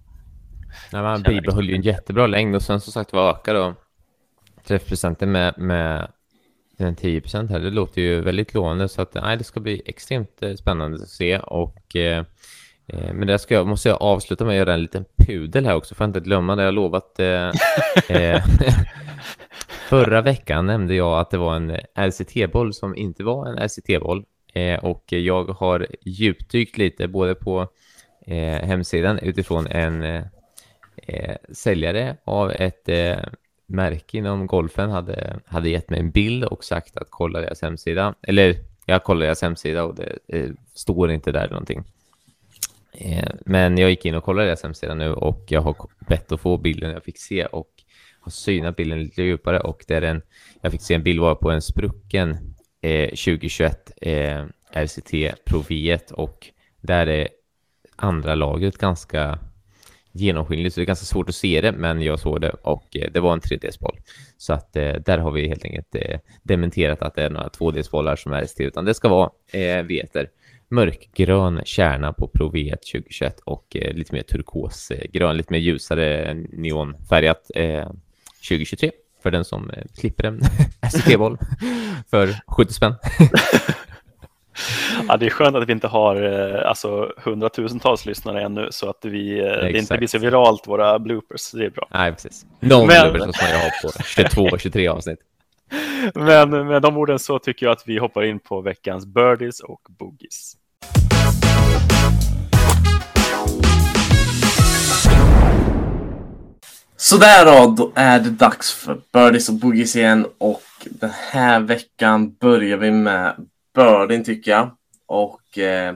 Nej, man bibehöll ju en jättebra längd och sen som sagt var ökar då träffprocenten med, med den 10 procent här. Det låter ju väldigt lovande så att nej, det ska bli extremt eh, spännande att se och eh, eh, men det ska jag, måste jag avsluta med att göra en liten pudel här också, för att inte glömma det jag lovat. Eh, eh Förra veckan nämnde jag att det var en RCT-boll som inte var en RCT-boll. Eh, och jag har djupdykt lite både på eh, hemsidan utifrån en eh, eh säljare av ett eh, märke inom golfen hade, hade gett mig en bild och sagt att kolla deras hemsida. Eller jag kollade deras hemsida och det står inte där någonting. Eh, men jag gick in och kollade deras hemsida nu och jag har bett att få bilden jag fick se och har synat bilden lite djupare. Och det är en, jag fick se en bild var på en sprucken eh, 2021 eh, RCT Proviet. Och där är andra lagret ganska genomskinligt så det är ganska svårt att se det men jag såg det. Och eh, det var en 3D-boll. Så att eh, där har vi helt enkelt eh, dementerat att det är några 2D-bollar som är RCT utan det ska vara eh, veter mörkgrön kärna på Pro V1 2021 och eh, lite mer turkosgrön, eh, lite mer ljusare neonfärgat eh, 2023 för den som eh, slipper en SCT-boll för 70 spänn. ja, det är skönt att vi inte har eh, alltså, hundratusentals lyssnare ännu så att vi, eh, det inte blir så viralt våra bloopers. Det är bra. Nej, precis. De Men... bloopers som jag har på 22 23 avsnitt. Men med de orden så tycker jag att vi hoppar in på veckans birdies och boogies. Sådär då, då är det dags för Birdies och Boogies igen och den här veckan börjar vi med Birdien tycker jag. Och eh,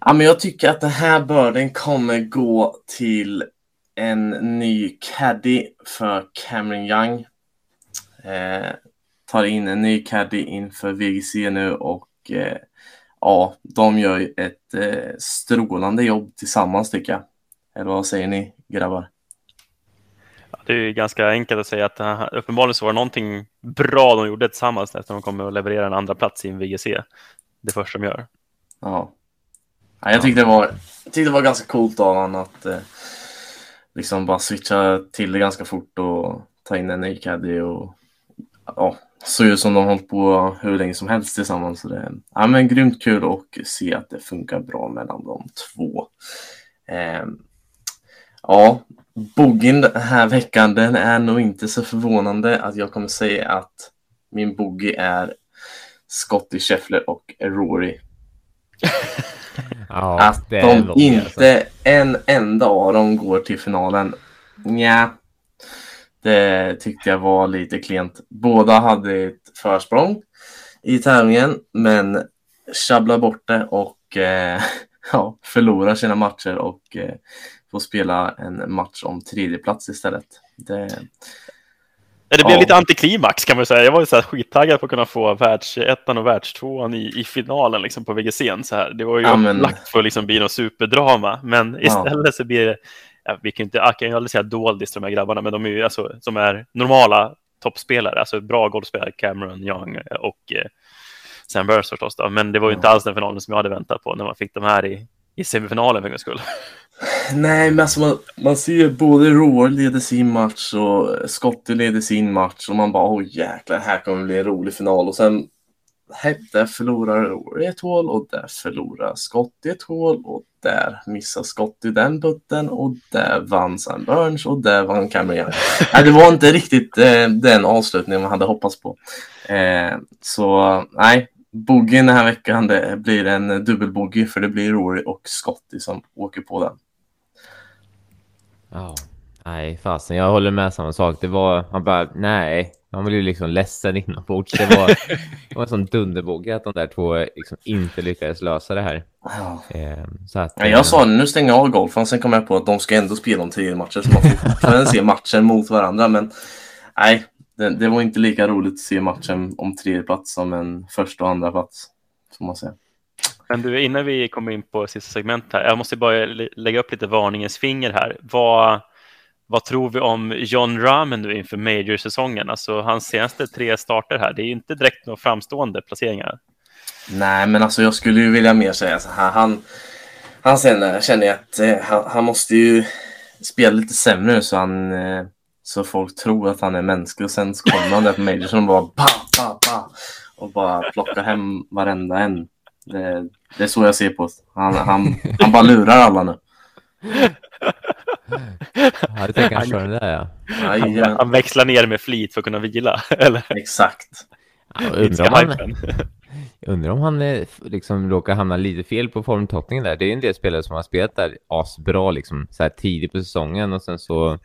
ja, men jag tycker att den här Birdien kommer gå till en ny caddy för Cameron Young. Eh, tar in en ny caddy inför VGC nu och eh, ja, de gör ett eh, strålande jobb tillsammans tycker jag. Eller vad säger ni grabbar? Det är ganska enkelt att säga att uh, uppenbarligen så var det någonting bra de gjorde tillsammans eftersom de kommer att leverera en andra plats i en VGC. Det första de gör. Ja. ja jag, tyckte det var, jag tyckte det var ganska coolt av honom att eh, liksom bara switcha till det ganska fort och ta in en ny caddy och ja, såg ut som de hållit på hur länge som helst tillsammans. Så det, ja, men grymt kul och se att det funkar bra mellan de två. Eh, ja, Boogien den här veckan, den är nog inte så förvånande att jag kommer säga att min boogie är Scottie Scheffler och Rory. Ja, att de långt, inte alltså. en enda av dem går till finalen. Nja, det tyckte jag var lite klent. Båda hade ett försprång i tävlingen, men sjabblar bort det och eh, ja, förlorar sina matcher och eh, får spela en match om tredje plats istället. Det, Ja, Det blev Ja. lite antiklimax kan man säga. Jag var ju så här skittaggad på att kunna få världsettan och världstvåan i, i finalen liksom på VGC'n. Så här. Det var ju Ja, men- upplagt för att liksom bli något superdrama. Men Ja. istället så blir det, ja, vi kan, inte, jag kan ju aldrig säga doldis till de här grabbarna, men de är ju alltså, som är normala toppspelare, alltså bra golfspelare, Cameron Young och eh, Sam Burns förstås. Då. Men det var ju inte alls den finalen som jag hade väntat på när man fick de här i, i semifinalen för en skull. Nej, men alltså man, man ser både Roar leder sin match och Scottie leder sin match och man bara åh jäklar, här kommer det bli en rolig final och sen här, där förlorar Roar ett hål och där förlorar Scottie ett hål och där missar Scottie den putten och där vann Sam Burns och där vann Cameron Young. Nej, det var inte riktigt eh, den avslutningen man hade hoppats på. Eh, så nej, boogien den här veckan det blir en dubbelboogie för det blir Rory och Scottie som åker på den. Ja, nej fasen, jag håller med samma sak. Det var, man bara, nej, man blev liksom ledsen inombords. Det var, det var en sån dunderbogge att de där två liksom inte lyckades lösa det här. Ja. Eh, så att, Ja, jag sa nu stänger jag av golfen, sen kom jag på att de ska ändå spela om tio matcher så man får se matchen mot varandra. Men nej, det, det var inte lika roligt att se matchen om tredje plats som en första och andra plats. Får man säga. Men du, innan vi kommer in på sista segmentet, här, jag måste bara lägga upp lite varningens finger här. Vad, vad tror vi om John Rahmen nu inför Major-säsongen? Alltså hans senaste tre starter här, det är ju inte direkt några framstående placeringar. Nej, men alltså jag skulle ju vilja mer säga så här. Han, han sen känner jag att eh, han, han måste ju spela lite sämre nu så han eh, så folk tror att han är mänsklig och sen så kommer han där på Major och bara ba, ba, ba, och bara plockar hem varenda en. Det, det är så jag ser på det. Han, han, han bara lurar alla nu. Ja, det tänker jag köra det där ja. Han, han växlar ner med flit för att kunna vila. Eller? exakt. ja jag undrar, om han, undrar om han eh, liksom råkar hamna lite fel på formtoppningen där. Det är en del spelare som har spelat där asbra liksom så här tidigt på säsongen och sen så,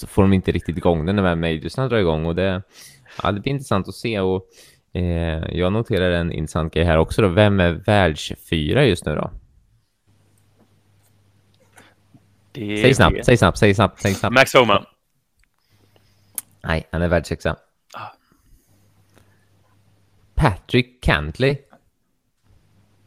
så får de inte riktigt igång den när väl majorsna drar igång och det, ja, det blir intressant att se och eh, jag noterar en intressant grej här också då. Vem är världsfyra just nu då? Det Säg snabbt, säg snabbt, säg snabbt, säg snabbt. Max Homa. Nej, han är världssexa. Ah. Patrick Cantley.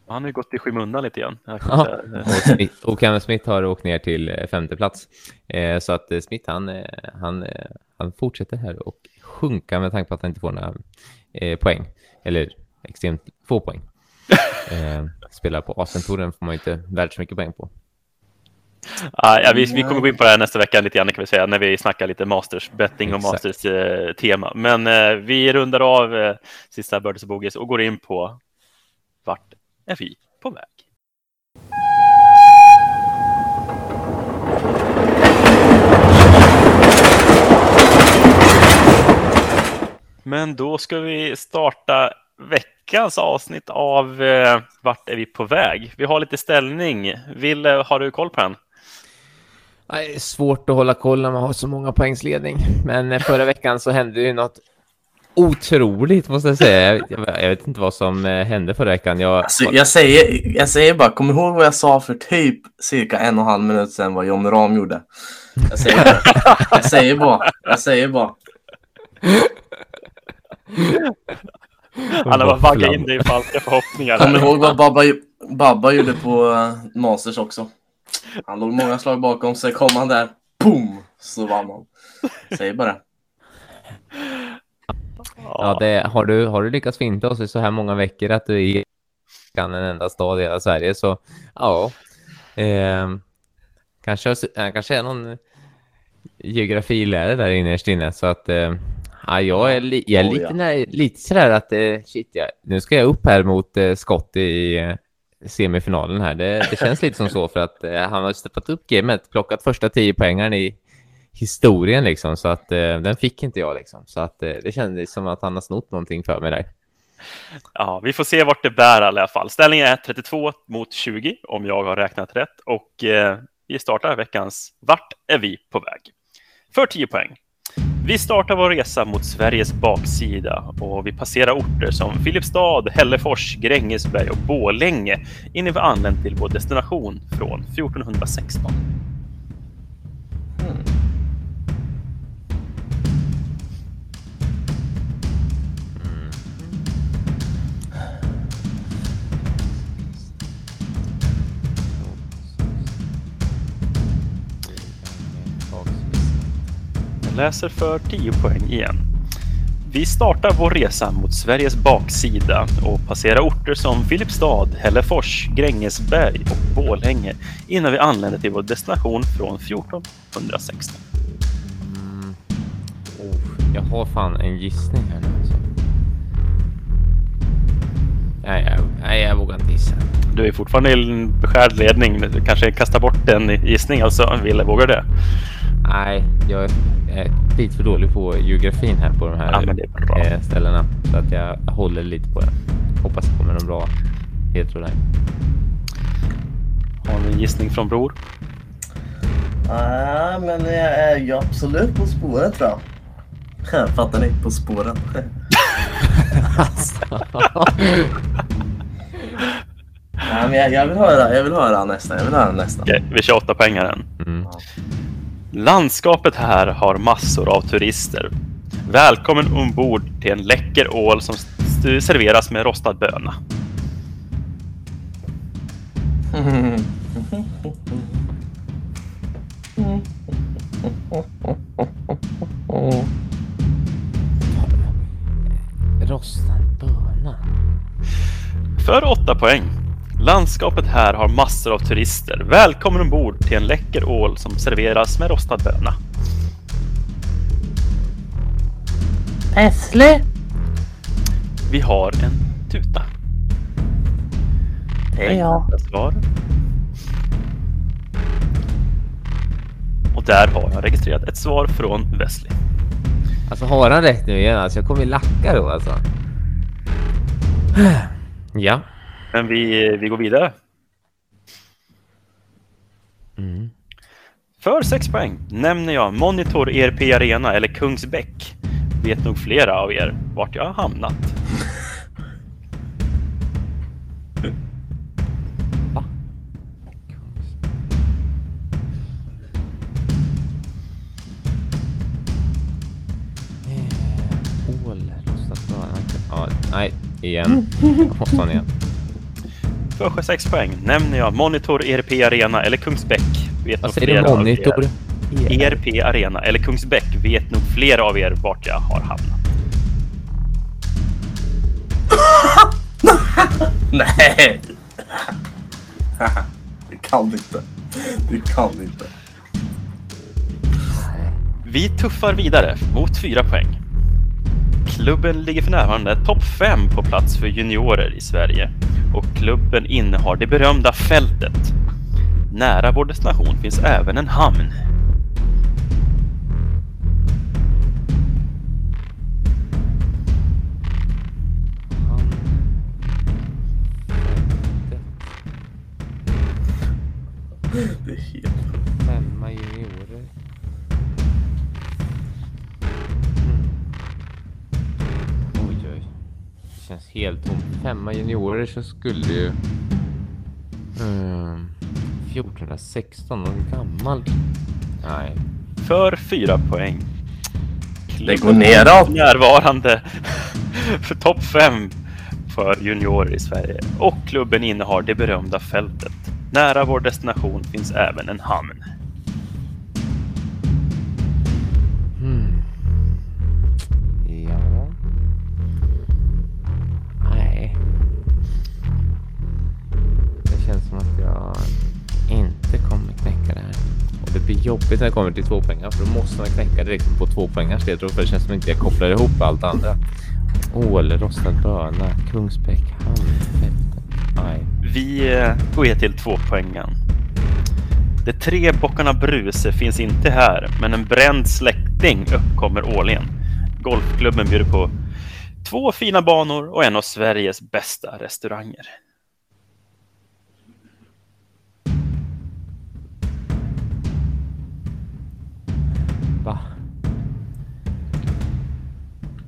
Han har ju gått i skymundan lite grann. Ja. säga. Och, Smith, och Cameron Smith har åkt ner till eh, femte plats. Eh, så att eh, Smith, han, eh, han, eh, han fortsätter här och sjunka med tanke på att han inte får några eh, poäng. Eller extremt få poäng. Eh, spelar på Asentouren får man ju inte världsmycket poäng på. Ah, ja, vi, vi kommer gå in på det här nästa vecka lite grann kan vi säga när vi snackar lite Masters betting och. Masters eh, tema. Men eh, vi rundar av eh, sista Birdies och Bogies och går in på vart är vi på väg? Men då ska vi starta veckans avsnitt av eh, Vart är vi på väg? Vi har lite ställning. Vill, har du koll på den? Det är svårt att hålla koll när man har så många poängsledning. Men eh, förra veckan så hände ju något otroligt måste jag säga. Jag, jag, jag vet inte vad som eh, hände förra veckan. Jag, Alltså, jag, säger, jag säger bara, kom ihåg vad jag sa för typ cirka en och en halv minut sedan vad John Ram gjorde. Jag säger bara, jag säger bara, jag säger bara. Han har bara vaggat in dig i falska förhoppningar. Kom ihåg vad Babba, Babba gjorde på uh, Masters också. Han låg många slag bakom sig, kom han där, boom, så vann han. Säger bara. Ja, det, har, du, har du lyckats finta oss i så här många veckor att du är i kan en enda stad i hela Sverige så ja. Eh, kanske, kanske är någon geografilärare där innerst inne så att eh, ja, jag är, li, jag är Oh, lite, ja. när, lite sådär att eh, shit, ja, nu ska jag upp här mot eh, Scott i eh, semifinalen här. Det, det känns lite som så för att eh, han har steppat upp gamet, plockat första tio poängen i historien liksom så att eh, den fick inte jag liksom så att eh, det kändes som att han har snott någonting för mig där. Ja, vi får se vart det bär i alla fall. Ställningen är 32 mot 20 om jag har räknat rätt och eh, vi startar veckans Vart är vi på väg? För 10 poäng. Vi startar vår resa mot Sveriges baksida och vi passerar orter som Filipstad, Hällefors, Grängesberg och Bålänge innan vi anlänt till vår destination från 1416. Läser för 10 poäng igen. Vi startar vår resa mot Sveriges baksida och passerar orter som Filipstad, Hällefors, Grängesberg och Bålänge innan vi anländer till vår destination från 1416. Mm. Oh, jag har fan en gissning här nu alltså. Nej, jag, nej, jag vågar inte gissa. Du är fortfarande i en beskärd ledning. Du kanske kastar bort en gissning alltså. Ville, vågar du det? Nej, jag är lite för dålig på geografin här på de här Ja, eh, ställena. Så att jag håller lite på det. Hoppas det kommer någon bra här. Har vi en gissning från Bror? Nej, men jag är ju absolut på spåret tror jag. Fattar ni? På spåren. Nej, men jag, jag, vill höra, jag vill höra nästa. Jag vill höra nästa. Okej, vi kör åtta pengar än. Mm. Landskapet här har massor av turister. Välkommen ombord till en läcker ål som serveras med rostad böna. Rostad böna. För åtta poäng. Landskapet här har massor av turister. Välkommen ombord till en läcker ål som serveras med rostad böna. Hässle! Vi har en tuta. Det är jag. Svar. Och där har jag registrerat ett svar från Wesley. Alltså har han rätt nu igen? Alltså jag kommer ju lacka då alltså. Ja. Men vi, vi går vidare. Mm. För 6 poäng nämner jag Monitor ERP Arena eller Kungsbäck. Vet nog flera av er vart jag har hamnat. Va? Eh, Ål, rostad böna. Ja, nej, igen. Måste ha den igen. För 6 poäng nämner jag Monitor ERP Arena eller Kungsbäck. Vet Vad säger du? Monitor? er. ERP Arena eller Kungsbäck vet nog flera av er vart jag har hamnat. Nej! Det kan inte. Det kan inte. Vi tuffar vidare mot 4 poäng. Klubben ligger för närvarande topp 5 på plats för juniorer i Sverige och klubben innehar det berömda fältet. Nära vår destination finns även en hamn. Femma juniorer så skulle ju... Mm, 1416, någon gammal. Nej. För 4 poäng. Det går neråt. Närvarande för topp 5 för juniorer i Sverige och klubben innehar det berömda fältet. Nära vår destination finns även en hamn. Jobbigt när det kommer till två poängar för då måste man knäcka direkt på två poängars ledtråd för det känns som att jag inte kopplar ihop allt andra. Ål, rostad böna, Kungsbäck, Handfälten. Nej. Vi eh, går ju till tvåpoängen. De tre bockarna Bruse finns inte här, men en bränd släkting uppkommer årligen. Golfklubben bjuder på två fina banor och en av Sveriges bästa restauranger.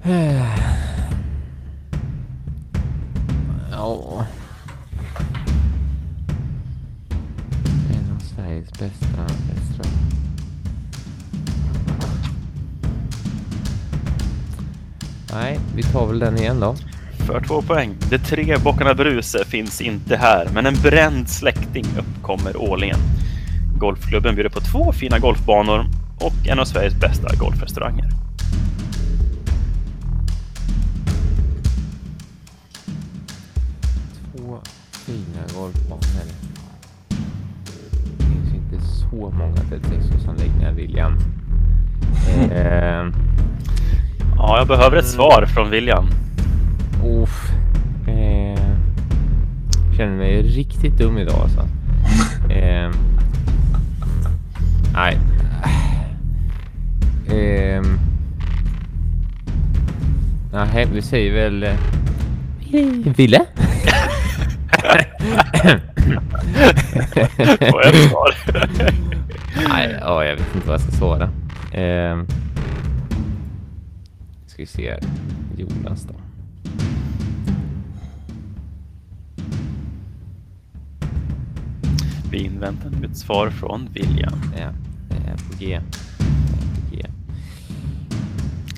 Ja. En av Sveriges bästa restauranger. Nej, vi tar väl den igen då. För två poäng. De tre bockarna Bruse finns inte här, men en bränd släkting uppkommer årligen. Golfklubben bjuder på två fina golfbanor och en av Sveriges bästa golfrestauranger. Fina golfbanor. Det finns inte så många 36-årsanläggningar, William. Eh, Ja, jag behöver ett svar från William. uff. Eh, känner mig riktigt dum idag alltså. Eh, nej. Eh, nej, vi säger väl... eh, Ville? Får jag ett svar? Nej, ja, jag vet inte vad jag ska svara. Eh, ska vi se här. Jonas då. Vi inväntar nu ett svar från William. Ja, det är på G. Det är på G.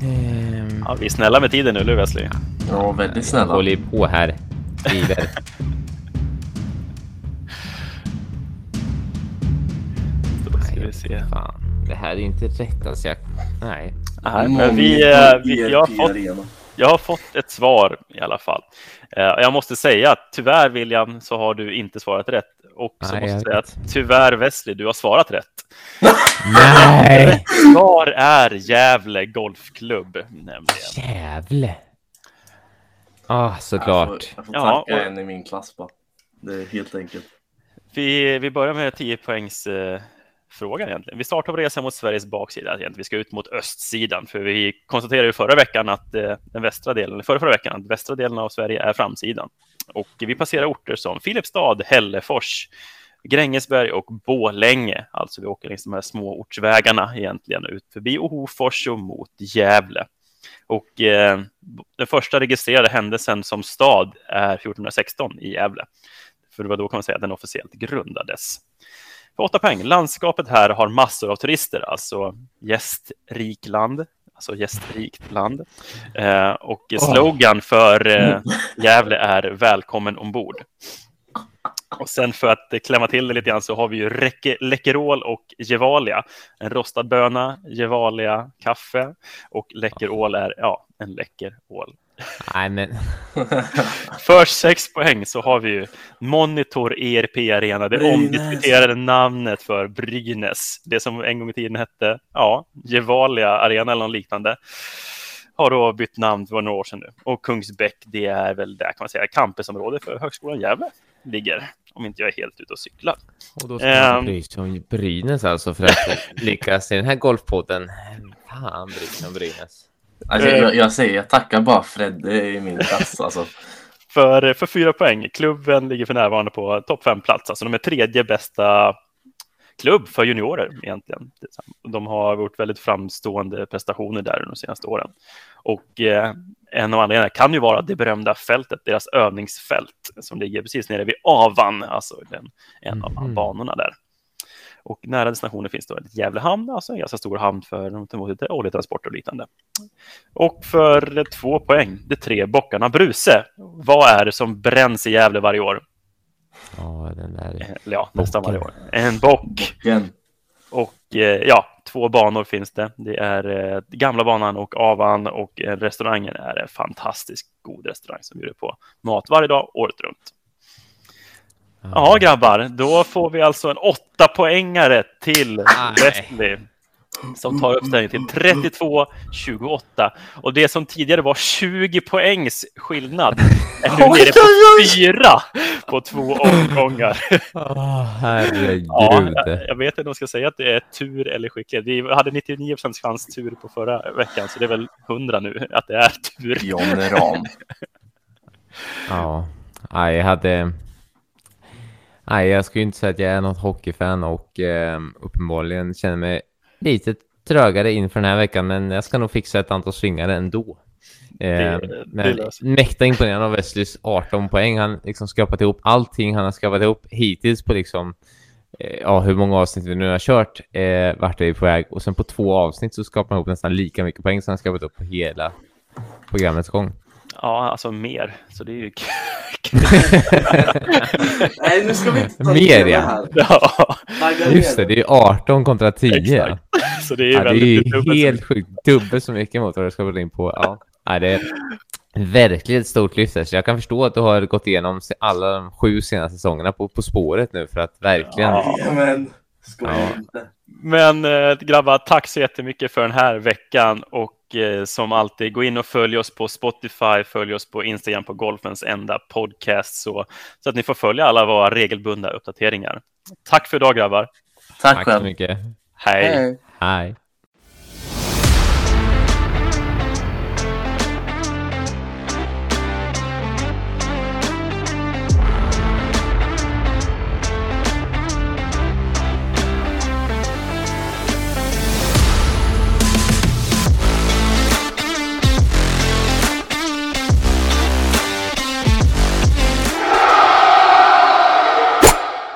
Ehm, Ja, vi är snälla med tiden nu, Wesley? Ja, väldigt jag snälla. håller på här. Skriver. vi se. Fan, det här är inte rätt alltså. Jag, nej. Nej, men vi, eh, vi, jag, har fått, jag har fått ett svar i alla fall. Eh, Jag måste säga att tyvärr William så har du inte svarat rätt. Och så Nej, måste jag säga att tyvärr Wesley, du har svarat rätt. Nej! Svar är Gävle Golfklubb nämligen. Gävle. Ah, Jag får, såklart. jag får Ja, tacka och- en i min klass bara. Det är helt enkelt. Vi, vi börjar med 10 poängs eh, frågan egentligen. Vi startar vår resa mot Sveriges baksida. Alltså egentligen. Vi ska ut mot östsidan, för vi konstaterade ju förra veckan att eh, den västra delen, förra, förra veckan, att västra delen av Sverige är framsidan. Och vi passerar orter som Filipstad, Hällefors, Grängesberg och Bålänge. Alltså vi åker längs de här små ortsvägarna egentligen ut förbi Hofors och mot Gävle. Och eh, den första registrerade händelsen som stad är 1416 i Gävle. För det var då kan man säga att den officiellt grundades. För åtta poäng. Landskapet här har massor av turister, alltså gästrikt land. Alltså gästrikt land. Eh, och slogan för eh, Gävle är välkommen ombord. Och sen för att klämma till det lite grann så har vi ju räcke, Läckerol och Gevalia. En rostad böna, Gevalia kaffe och Läckerol är ja, en läcker ål. Nej, men För sex poäng så har vi ju Monitor ERP Arena, det Brynäs. omdiskuterade namnet för Brynäs. Det som en gång i tiden hette, ja, Gevalia Arena eller något liknande. Har då bytt namn för några år sedan nu. Och Kungsbäck, det är väl där kan man säga campusområde för Högskolan Gävle ligger. Om inte jag är helt ute och cyklar. Och då ska man Ehm. bry sig om Brynäs alltså för att lyckas i den här golfpodden. Fan bry sig om Brynäs. Alltså, Eh. jag, jag säger, jag tackar bara Fredde i min klass. Alltså. För, för fyra poäng. Klubben ligger för närvarande på topp fem plats. Alltså de är tredje bästa klubb för juniorer egentligen. De har gjort väldigt framstående prestationer där de senaste åren. Och eh, en av anledningarna kan ju vara det berömda fältet, deras övningsfält som ligger precis nere vid Avan, alltså den, en av Mhm. banorna där. Och nära destinationen finns då ett Gävle hamn, alltså en ganska stor hamn för de tar emot lite oljetransport och liknande. Och för två poäng, de tre bockarna Bruse. Vad är det som bränns i Gävle varje år? Ja, den där. Eh, Eller ja, nästan Bocken. varje år. En bock. Igen. Och eh, ja, två banor finns det. Det är eh, gamla banan och Avan och eh, restaurangen är en fantastiskt god restaurang som bjuder på mat varje dag, året runt. Ja, grabbar, då får vi alltså en åtta poängare till. Wesley. som tar uppställningen till 32-28. Och det som tidigare var 20 poängs skillnad är nu nere på fyra på två omgångar. Åh, herregud. Ja, jag, jag vet inte om jag ska säga att det är tur eller skicklighet. Vi hade 99% chans tur på förra veckan, så det är väl 100 nu att det är tur. John Ram. Ja, jag hade... Nej, jag skulle inte säga att jag är något hockeyfan och eh, uppenbarligen känner mig lite trögare inför den här veckan, men jag ska nog fixa ett antal svingare ändå. Eh, Det- det mäkta imponerande av Wesleys 18 poäng. Han liksom skrapat ihop allting han har skrapat ihop hittills på liksom eh, ja, hur många avsnitt vi nu har kört eh, vart är vi på väg och sen på två avsnitt så skapar han ihop nästan lika mycket poäng som han skrapat upp på hela programmets gång. Ja, alltså mer. Så det är ju Nej, nu ska vi inte ta Mer, det ja. här. Ja, Tagga Just det, det är ju 18 kontra 10. Exakt. så det är ju Ja, det är väldigt ju dubbelt så helt sjukt. Dubbelt så mycket mot vad du ska in på. Ja, Nej, det är verkligen ett stort lyft. Så jag kan förstå att du har gått igenom alla de sju senaste säsongerna på På spåret nu för att verkligen... Ja. Jajamän. Skoja Ja. inte. Men eh, grabbar, tack så jättemycket för den här veckan och eh, som alltid, gå in och följ oss på Spotify, följ oss på Instagram på Golfens enda podcast så, så att ni får följa alla våra regelbundna uppdateringar. Tack för idag grabbar. Tack Tack så mycket. Hej! Hej. Hej.